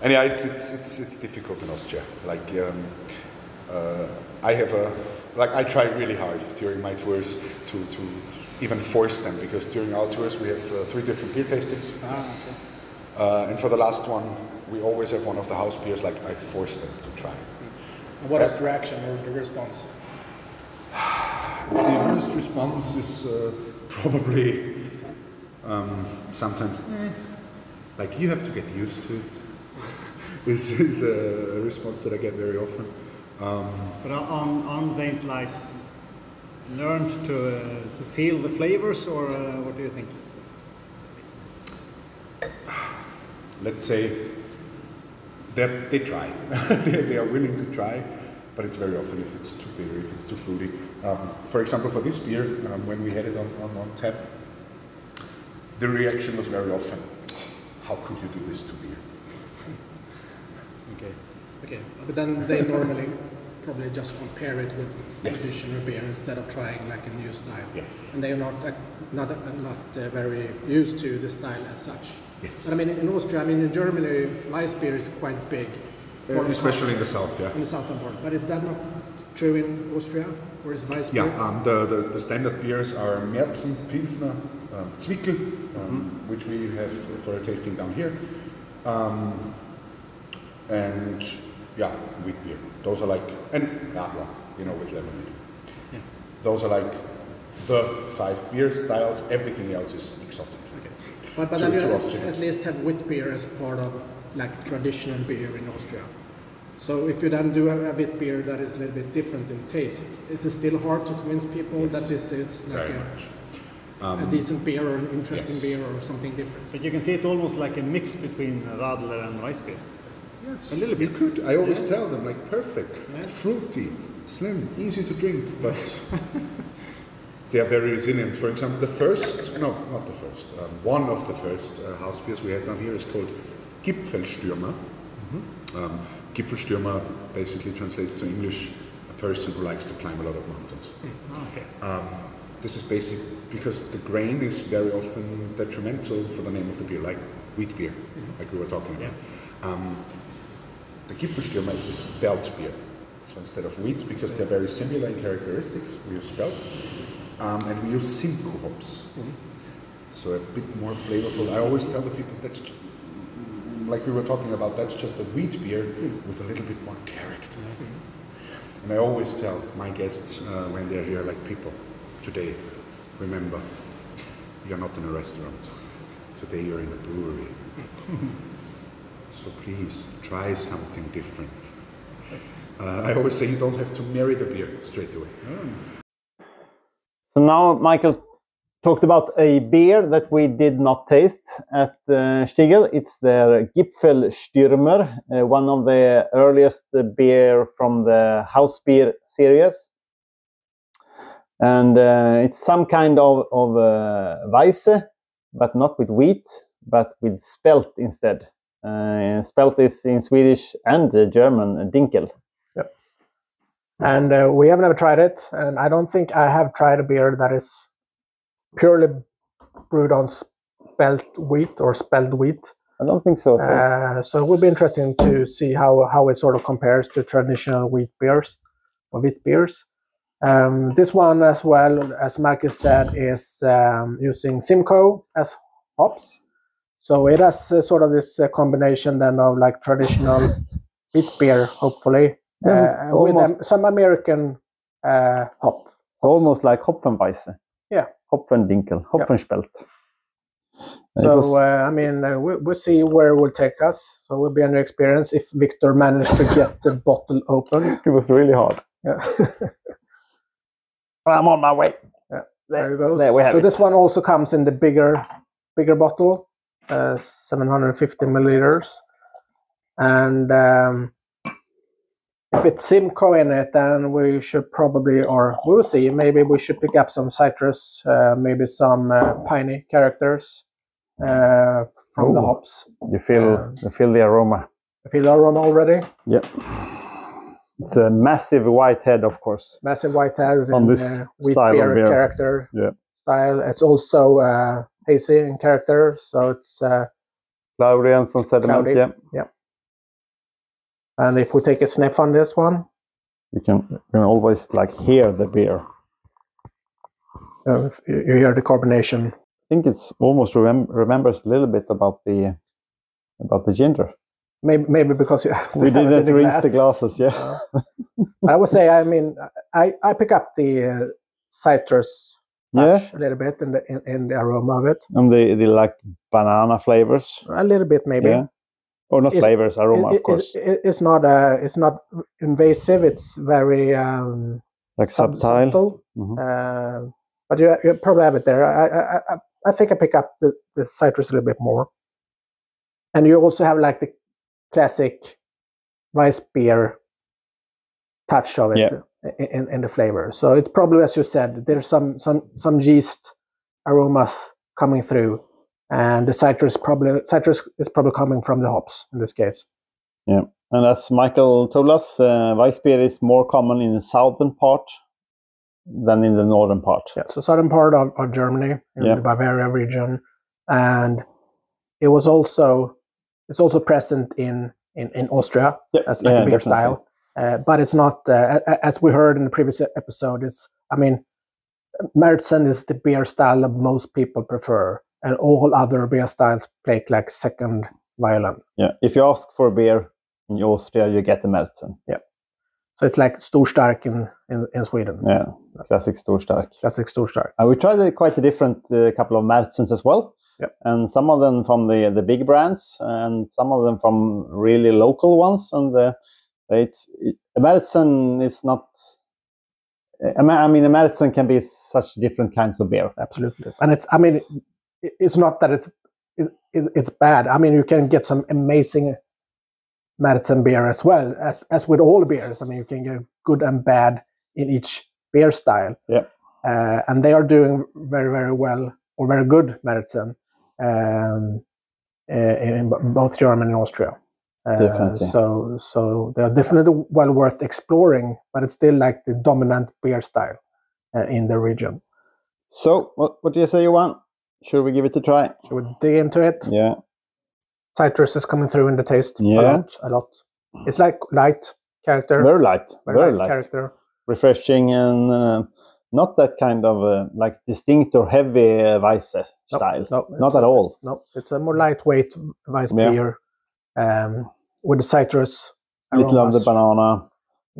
and yeah, it's, it's, it's, it's difficult in Austria. Like, um, uh, I have a, like, I try really hard during my tours to, to even force them because during our tours we have uh, three different beer tastings. Ah, Uh, and for the last one, we always have one of the house beers, like, I force them to try. What What is the reaction or the response? The honest response is uh, probably um, sometimes, eh, like you have to get used to it. this is a response that I get very often. But aren't, aren't they like learned to, uh, to feel the flavors, or uh, what do you think? Let's say that they try, they, they are willing to try, but it's very often if it's too bitter, if it's too fruity. Um, for example, for this beer, um, when we had it on, on, on tap, the reaction was very often, how could you do this to beer? Okay. Okay, but then they normally probably just compare it with Yes. traditional beer instead of trying like a new style. Yes. And they are not uh, not uh, not uh, very used to the style as such. Yes. But I mean, in Austria, I mean, in Germany, Weiss beer is quite big. Uh, especially in the south, yeah. in the southern part. But is that not true in Austria, or is Weiss beer? Yeah, um, the, the, the standard beers are Märzen, Pilsner, um, Zwickel, um, which we have for a tasting down here, um, and yeah, wheat beer. Those are like, and Radler, you know, with lemonade. Those are like the five beer styles. Everything else is exotic. Okay. But, but To- then you to at- Austrians. at least have wheat beer as part of like traditional beer in Austria. So if you then do a, a wheat beer that is a little bit different in taste, is it still hard to convince people Yes. that this is like Very a, much. a decent beer or an interesting yes. beer or something different? But you can see it almost like a mix between Radler and Weissbier. Yes, a little bit. You could. I always tell them like perfect, Yes. fruity, slim, easy to drink, but they are very resilient. For example, the first, no, not the first, um, one of the first uh, house beers we had down here is called Gipfelstürmer. Um, Gipfelstürmer basically translates to English a person who likes to climb a lot of mountains. Okay. This is basic because the grain is very often detrimental for the name of the beer, like wheat beer, like we were talking about. Um, the Gipfelstürmer is a spelt beer. So instead of wheat, because they're very similar in characteristics, we use spelt. Um, and we use Simcoe hops. So a bit more flavorful. I always tell the people that's, like we were talking about, that's just a wheat beer with a little bit more character. And I always tell my guests uh, when they're here, like people, today, remember, you're not in a restaurant. Today you're in a brewery. so please try something different. Uh, I always say you don't have to marry the beer straight away. So now, Michael, talked about a beer that we did not taste at uh, Stiegl. It's the Gipfelstürmer, uh, one of the earliest beer from the house beer series. And uh, it's some kind of, of uh, Weisse, but not with wheat, but with spelt instead. Uh, spelt is in Swedish and German dinkel. and uh, we have never tried it and i don't think i have tried a beer that is purely brewed on spelt wheat or spelled wheat I don't think so. uh, so it would be interesting to see how how it sort of compares to traditional wheat beers or wheat beers um, this one as well as marcus said is um, using simcoe as hops so it has uh, sort of this uh, combination then of like traditional wheat beer hopefully Yeah, uh, with um, some American uh, hop. almost like Hopfenweisse. Yeah. Hopfendinkel, Hopfenspelt. So was- uh, I mean, uh, we, we'll see where it will take us. So it will be a new experience if Victor managed to get the bottle open. it was really hard. Yeah. I'm on my way. Yeah, There, there it goes. there we have so it. this one also comes in the bigger, bigger bottle, uh, 750 milliliters, and um, if it's Simcoe in it, then we should probably, or we'll see. Maybe we should pick up some citrus, uh, maybe some uh, piney characters uh, from the hops. You feel Uh, you feel the aroma. I feel the aroma already. Yeah. It's a massive white head, of course. Massive white head On in, this uh, wheat style of beer, beer. character Yeah. style. It's also uh, hazy in character, so it's. Uh, Cloudy and some sediment. Cloudy. Yeah. And if we take a sniff on this one, You can you can always like hear the beer. uh, you hear the carbonation. I think it's almost remem- remembers a little bit about the about the ginger. Maybe, maybe because you We have it in didn't rinse glass. the glasses, yeah. But I would say, I mean, I, I pick up the uh, citrus Yeah. touch a little bit in the in, in the aroma of it, And the, the like banana flavors. a little bit maybe. Yeah. Or not flavors, aroma, It- of course. it- it- it's not uh, it's not invasive. It's very um, like sub- subtle. subtle. Mhm. Uh, but you, you probably have it there. I, I, I, I think I pick up the, the citrus a little bit more. And you also have like the classic Weiss beer touch of it Yeah. in, in the flavor. So it's probably, as you said, there's some some some yeast aromas coming through, and the citrus probably citrus is probably coming from the hops in this case. Yeah, and as Michael told us, uh, Weissbier is more common in the southern part than in the northern part. Yeah, so southern part of, of Germany, in Yeah. the Bavaria region, and it was also it's also present in in, in Austria Yeah, as like yeah, a beer definitely. style, uh, but it's not uh, as we heard in the previous episode. It's I mean, Märzen is the beer style that most people prefer, and all other beer styles play like second violin. Yeah. If you ask for a beer in Austria, you get the Märzen. Yeah, so it's like Storstark in, in, in Sweden, Yeah. Classic Storstark. classic Storstark. Uh, we tried a, quite a different uh, couple of Märzens as well. Yep. And some of them from the, the big brands and some of them from really local ones. And uh, it's it, a Märzen is not. I mean- a Märzen can be such different kinds of beer. absolutely and it's i mean it's not that it's it's, it's bad i mean you can get some amazing Märzen beer as well as as with all beers i mean you can get good and bad in each beer style Yeah. uh, and they are doing very very well or very good Märzen um, uh, in both germany and austria uh, Definitely. so so they're definitely well worth exploring but it's still like the dominant beer style uh, in the region So, what, what do you say, Johan? Should we give it a try? Should we dig into it? Yeah. Citrus is coming through in the taste a Yeah. lot, a lot. It's like light character, Very light. very, Very, light, light. character. Refreshing and uh, not that kind of uh, like distinct or heavy uh, style. No, Not at a- all. No, it's a more lightweight Weiss Yeah. beer um, with the citrus Little of the banana.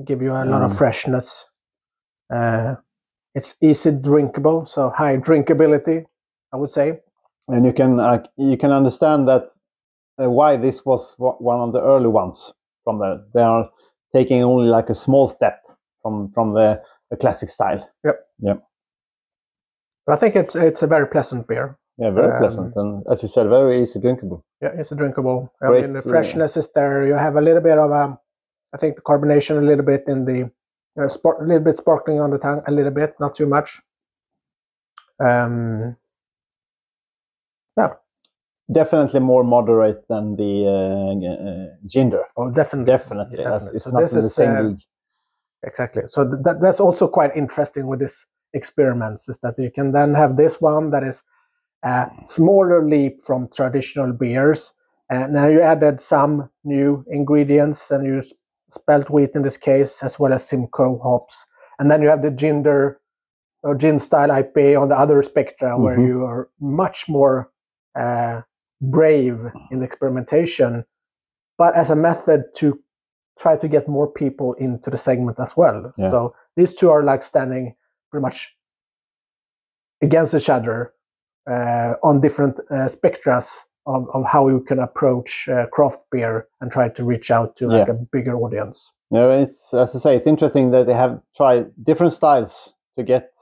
Give you a lot of Mm. freshness. Uh, it's easy drinkable, so high drinkability, I would say. and you can uh, you can understand that uh, why this was one of the early ones from the they are taking only like a small step from from the, the classic style Yep. yep But I think it's it's a very pleasant beer. Yeah, very Um, pleasant, and as you said, very easy drinkable. Yeah, it's a drinkable. I Great, mean, the uh, freshness is there. You have a little bit of a, I think the carbonation a little bit in the, uh, a little bit sparkling on the tongue, a little bit, not too much. Um, Definitely more moderate than the uh, g- uh, ginger. oh, definitely, Definitely, That's- it's So not this in the is, same uh, league. Exactly. So th- that, that's also quite interesting with this experiments is that you can then have this one that is a smaller leap from traditional beers. And now you added some new ingredients and you spelt wheat in this case, as well as Simcoe hops. And then you have the ginger or gin style IPA on the other spectra where Mhm. you are much more uh, brave in the experimentation, but as a method to try to get more people into the segment as well. Yeah. So these two are like standing pretty much against each other uh, on different uh, spectras of, of how you can approach uh, craft beer and try to reach out to like Yeah. a bigger audience. No, it's as I say, it's interesting that they have tried different styles to get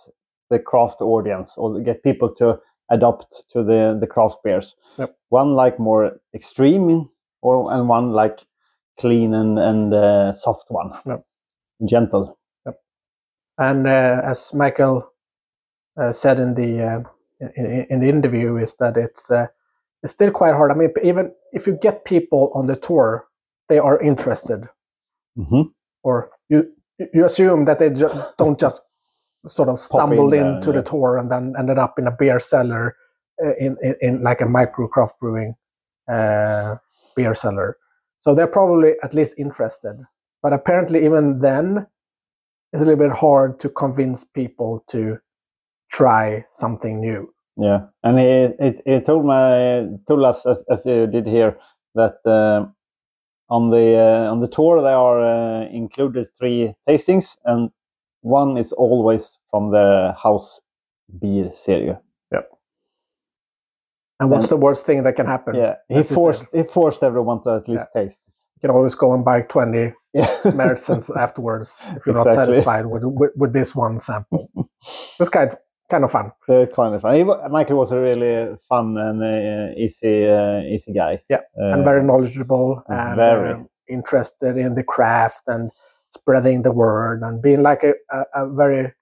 the craft audience or get people to adopt to the the craft beers. Yep. One like more extreme, or and one like clean and and uh, soft one, Yep. gentle. Yep. And uh, as Michael uh, said in the uh, in, in the interview, is that it's uh, it's still quite hard. I mean, even if you get people on the tour, they are interested, hmm or you you assume that they ju- don't just sort of stumbled in stumble there, into yeah. the tour and then ended up in a beer cellar uh, in, in in like a micro craft brewing uh, beer cellar. So they're probably at least interested. But apparently, even then, it's a little bit hard to convince people to try something new. Yeah, and he, it, he told my told us as, as you did here that uh, on the uh, on the tour there are uh, included three tastings, and one is always from the house beer series. Yeah. And what's the worst thing that can happen? Yeah, he As you said. forced he forced everyone to at least taste. You can always go and buy 20 Yeah, Märzens afterwards if you're not satisfied with, with, with this one sample. It's kind of, kind of fun. Uh, kind of fun. He, Michael was a really fun and uh, easy uh, easy guy. Yeah, uh, and very knowledgeable and very. um, interested in the craft and spreading the word and being like a, a, a very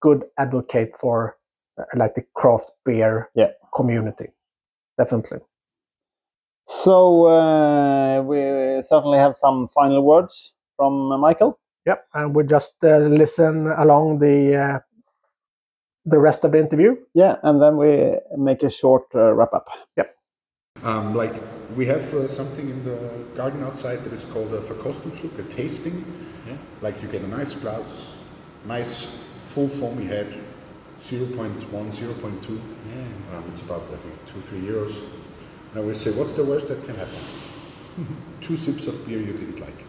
good advocate for uh, like the craft beer Yeah. community. Definitely. So uh, we certainly have some final words from uh, Michael. Yep, and we just uh, listen along the uh, the rest of the interview. Yeah, and then we make a short uh, wrap up. Um, like we have uh, something in the garden outside that is called a Verkostungsschluck, a tasting. Like you get a nice glass, nice full foamy head, 0.1, 0.2. Um, it's about I think two three euros. And I always say, what's the worst that can happen? Two sips of beer you didn't like.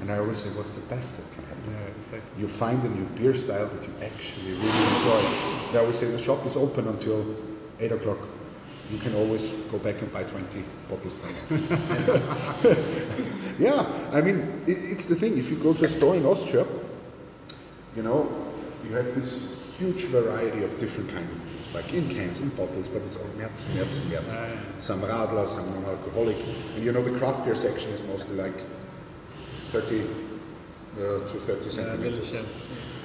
And I always say, what's the best that can happen? Yeah, exactly. you find a new beer style that you actually really enjoy. I always say the shop is open until 8 o'clock. You can always go back and buy 20 bottles yeah, I mean, it, it's the thing. If you go to a store in Austria, you know, you have this huge variety of different kinds of beers, like in cans, in bottles, but it's all März, März, März. Some Radler, some non-alcoholic. And you know, the craft beer section is mostly like 30 uh, to 30 centimeters.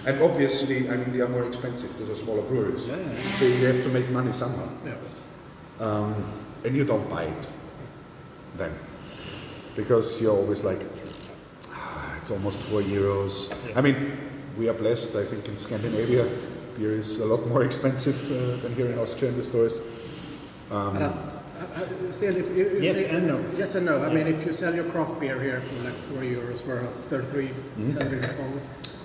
And obviously, I mean, they are more expensive. Those are smaller breweries. Yeah, yeah. They have to make money somehow. Yeah. Um, and you don't buy it then. Because you're always like, "Ah, it's almost four euros. I mean, we are blessed, I think, in Scandinavia. Beer is a lot more expensive uh, than here in Austria in the stores. Um, Uh, Still, if you, you Yes say, and no. Yes and no. I mean, if you sell your craft beer here for like four euros for a 33 Mm-hmm.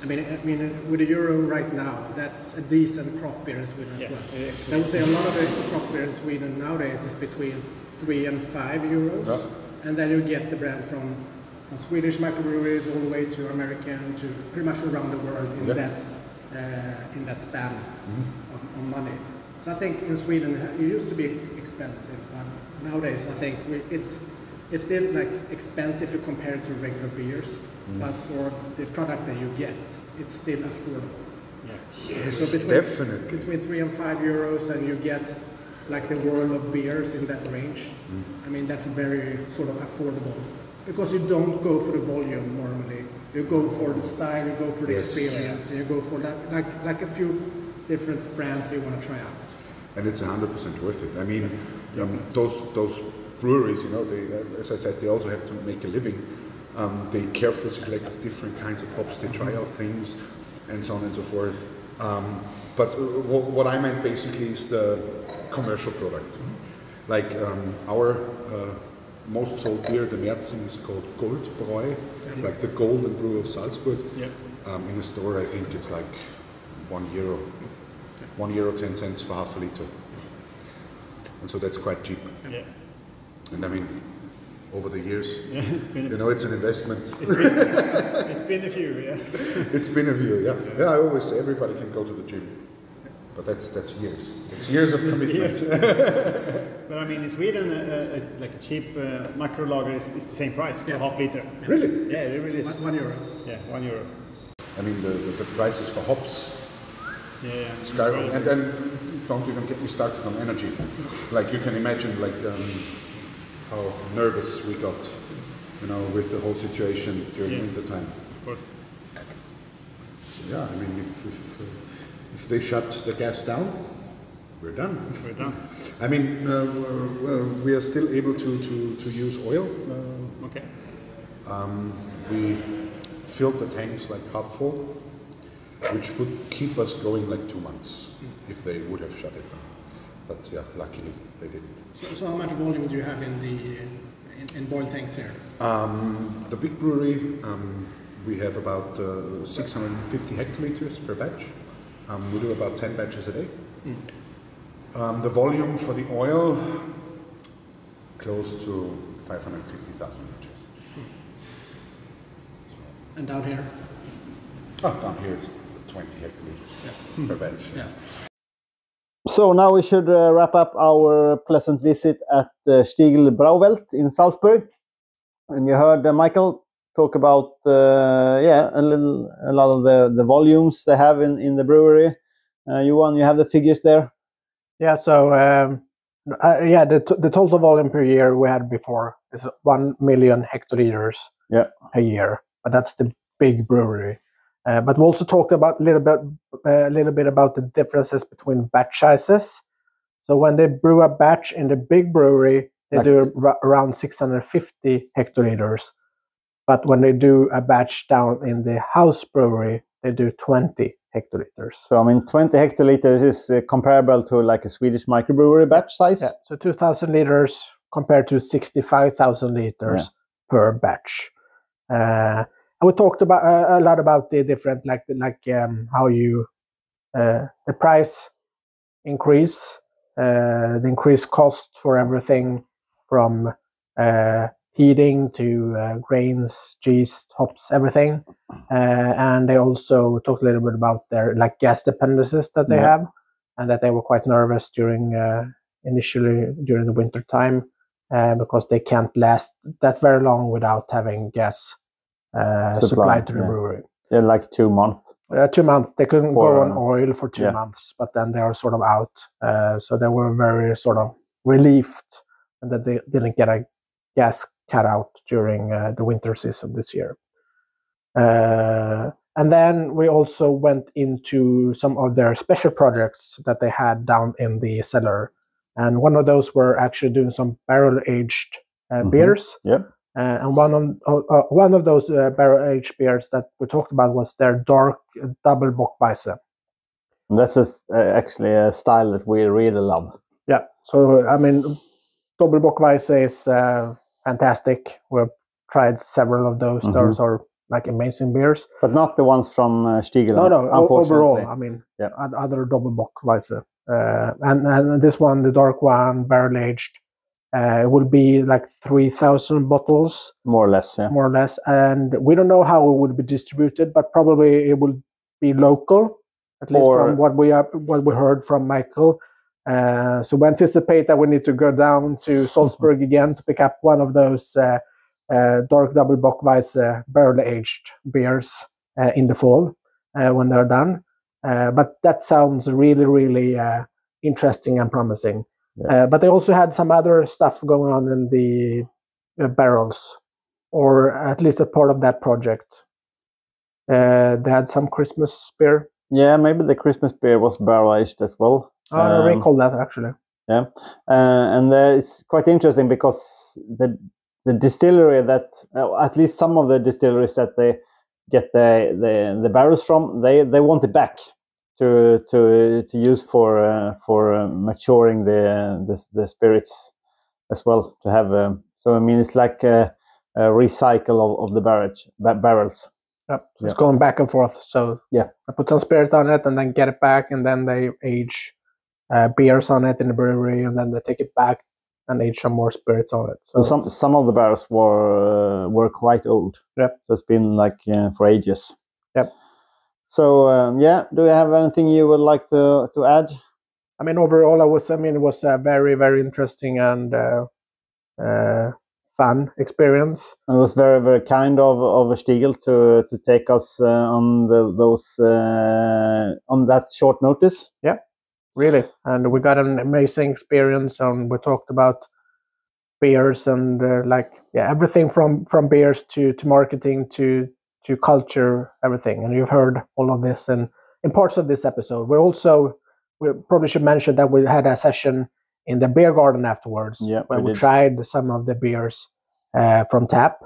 Centiliter bottle, I mean, I mean, with a euro right now, that's a decent craft beer in Sweden as Yeah, well. yeah, So I would say a lot of the craft beer in Sweden nowadays is between three and five euros, Yeah. and then you get the brand from from Swedish microbreweries all the way to American to pretty much around the world in Yeah. that uh, in that span Mm-hmm. of, of money. So I think in Sweden it used to be expensive, but nowadays I think we, it's it's still like expensive if you compare it to regular beers, Mm-hmm. but for the product that you get, it's still affordable. Yes, So between- definitely. between three and five euros, and you get like the world of beers in that range. Mm-hmm. I mean, that's very sort of affordable because you don't go for the volume normally. You go for the style, you go for the Yes. experience, and you go for that like like a few different brands you want to try out. and it's 100% worth it. I mean, um, those those breweries, you know, they, uh, as I said, they also have to make a living. Um, they carefully select different kinds of hops. They try out things, and so on and so forth. Um, but what I meant basically is the commercial product. Like um, our uh, most sold beer, the Märzen, is called Goldbräu, like the golden brew of Salzburg. Um, in the store, I think it's like one euro, one euro ten cents for half a liter, and so that's quite cheap. Yeah. And I mean, over the years, Yeah, it's been you know, it's an investment. it's been a few. Yeah. it's been a few, yeah. Yeah, I always say everybody can go to the gym, but that's that's years. It's years of commitment. But I mean, in Sweden, uh, uh, like a cheap uh, macro lager is, is the same price for half liter. Really? Yeah, it really is. One, one euro. Yeah, one euro. I mean, the, the, the prices for hops Yeah, yeah. skyrocket, and then don't even get me started on energy. Like you can imagine, like um, how nervous we got, you know, with the whole situation during Yeah. winter time. Of course. So yeah, I mean, if if, uh, if they shut the gas down, we're done. We're done. I mean, uh, we're- we are still able to, to, to use oil. Uh, Okay. we filled the tanks like half full, which would keep us going like two months if they would have shut it down. But yeah, luckily they didn't. So, so how much volume do you have in the in, in boil tanks here? Um, the big brewery, um, we have about uh, 650 hectoliters per batch. Um, we do about 10 batches a day. Um, the volume for the oil, close to 550,000 liters. And down here? Oh, down here it's 20 hectoliters per batch. Yeah. So now we should uh, wrap up our pleasant visit at uh, Stiegl Brauwelt in Salzburg. And you heard uh, Michael talk about uh, yeah a little a lot of the, the volumes they have in, in the brewery. Uh, want you have the figures there. Yeah, so um, uh, yeah, the, t- the total volume per year we had before is 1 million hectoliters Yeah. a year, but that's the big brewery. Uh, but we also talked about a little bit, a little bit about the differences between batch sizes. So when they brew a batch in the big brewery, they Like- do around 650 hectoliters. But when they do a batch down in the house brewery, they do 20 hectoliters. So I mean, 20 hectoliters is uh, comparable to like a Swedish microbrewery batch size. Yeah, so 2,000 liters compared to 65,000 liters per batch. Uh, we talked about uh, a lot about the different, like like um, how you uh, the price increase, uh, the increased cost for everything from uh, heating to uh, grains, yeast, hops, everything. Uh, and they also talked a little bit about their like gas dependencies that they Yeah. have, and that they were quite nervous during uh, initially during the winter time uh, because they can't last that very long without having gas uh, Supply, supplied to the yeah. brewery. Yeah, like two months. Uh, two months they couldn't For, go on uh, oil for two yeah. months, but then they are sort of out. Uh, so they were very sort of relieved that they didn't get a gas cut out during uh, the winter season this year. Uh, and then we also went into some of their special projects that they had down in the cellar. And one of those were actually doing some barrel aged uh, Mhm. beers. Yep. Uh, and one of uh, one of those uh, barrel aged beers that we talked about was their dark uh, double Bockweisse. And that's a uh, actually a style that we really love. Yeah. So I mean, double Bockweisse is uh, fantastic. We've tried several of those. Mhm. Those are like amazing beers. But not the ones from uh, Stiegl. No, no. Overall. I mean, Yeah. other double Bockweisse. Uh, and and this one, the dark one, barrel aged, uh, will be like three thousand bottles. More or less, yeah. more or less. And we don't know how it will be distributed, but probably it will be local, at least Or- from what we are, what we heard from Michael. Uh, so we anticipate that we need to go down to Salzburg again to pick up one of those uh, uh, dark double Bockweisse uh, barrel aged beers uh, in the fall uh, when they're done. Uh, but that sounds really, really uh, interesting and promising. Yeah. Uh, but they also had some other stuff going on in the uh, barrels, or at least a part of that project. Uh, they had some Christmas beer. Yeah, maybe the Christmas beer was barrel aged as well. Oh, I Um, recall that actually. Yeah, uh, and uh, it's quite interesting because the the distillery that uh, at least some of the distilleries that they get the the, the barrels from they they want it back to to to use for uh, for uh, maturing the, the the spirits as well to have um, so I mean it's like a, a recycle of, of the barrage ba- barrels. Yep. So it's going back and forth. So Yeah. I put some spirit on it and then get it back, and then they age uh, beers on it in the brewery, and then they take it back and age some more spirits on it. So So some some of the barrels were uh, were quite old. Yep. So it's been like uh, for ages. Yep. So um, yeah, do you have anything you would like to to add? I mean, overall, I was. I mean, it was a very, very interesting and uh, uh, fun experience. And It was very very kind of of Stiegl to to take us uh, on the, those uh, on that short notice. Yeah, really and we got an amazing experience and we talked about beers and uh, like yeah everything from from beers to to marketing to to culture everything and you've heard all of this in in parts of this episode. We also we probably should mention that we had a session in the beer garden afterwards Yeah, where we we, tried some of the beers uh, from tap.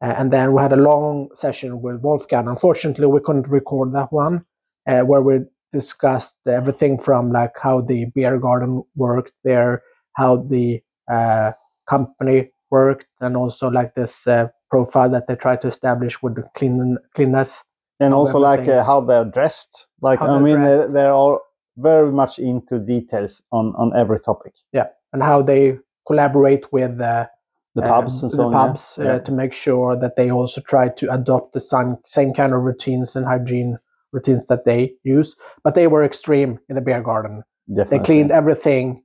Uh, and then we had a long session with wolfgang. Unfortunately we couldn't record that one uh, where we discussed everything from like how the beer garden worked there, how the uh, company worked, and also like this uh, profile that they try to establish with the clean cleanness. And also like uh, how they're dressed. Like How I mean, they're, dressed. they're all very much into details on on every topic. Yeah, and how they collaborate with uh, The uh, pubs and so the on. yeah. pubs uh, Yeah. to make sure that they also try to adopt the same, same kind of routines and hygiene routines that they use. But they were extreme in the beer garden. They cleaned everything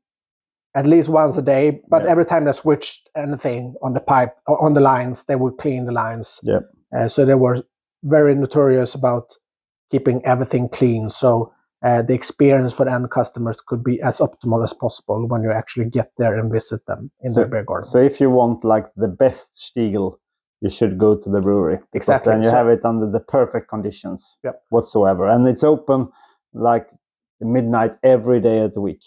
at least once a day, but Yeah. every time they switched anything on the pipe or on the lines, they would clean the lines. Yeah. Uh, so they were very notorious about keeping everything clean. So uh, the experience for the end customers could be as optimal as possible when you actually get there and visit them in So- their beer garden. So if you want like the best Stiegl, you should go to the brewery. Exactly. Then you So- have it under the perfect conditions Yep. whatsoever. And it's open like midnight every day of the week.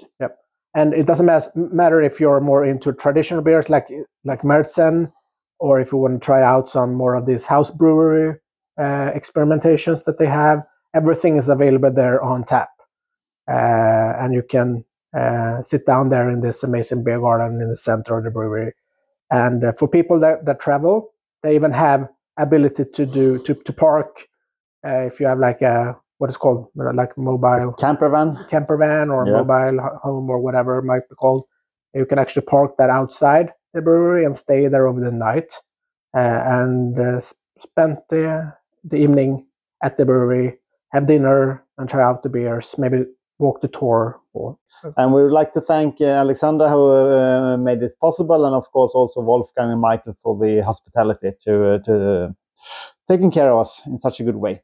And it doesn't matter if you're more into traditional beers like like Märzen, or if you want to try out some more of these house brewery uh, experimentations that they have. Everything is available there on tap, uh, and you can uh, sit down there in this amazing beer garden in the center of the brewery. And uh, for people that, that travel, they even have ability to do to, to park uh, if you have like a what is called like mobile Camper van. camper van or Yeah. mobile home or whatever it might be called. You can actually park that outside the brewery and stay there over the night uh, and uh, spend the, the evening at the brewery, have dinner and try out the beers, maybe walk the tour. Or, And we would like to thank uh, Alexandra who uh, made this possible, and of course also Wolfgang and Michael for the hospitality to uh, to taking care of us in such a good way.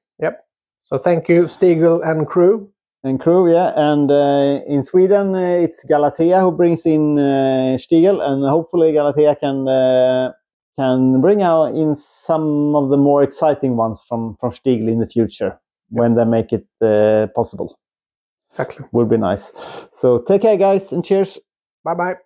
So thank you, Stiegl and crew. And crew, yeah. And uh, in Sweden, uh, it's Galatea who brings in uh, Stiegl, and hopefully Galatea can uh, can bring out in some of the more exciting ones from from Stiegl in the future when they make it uh, possible. Exactly. Would be nice. So take care, guys, and cheers. Bye bye.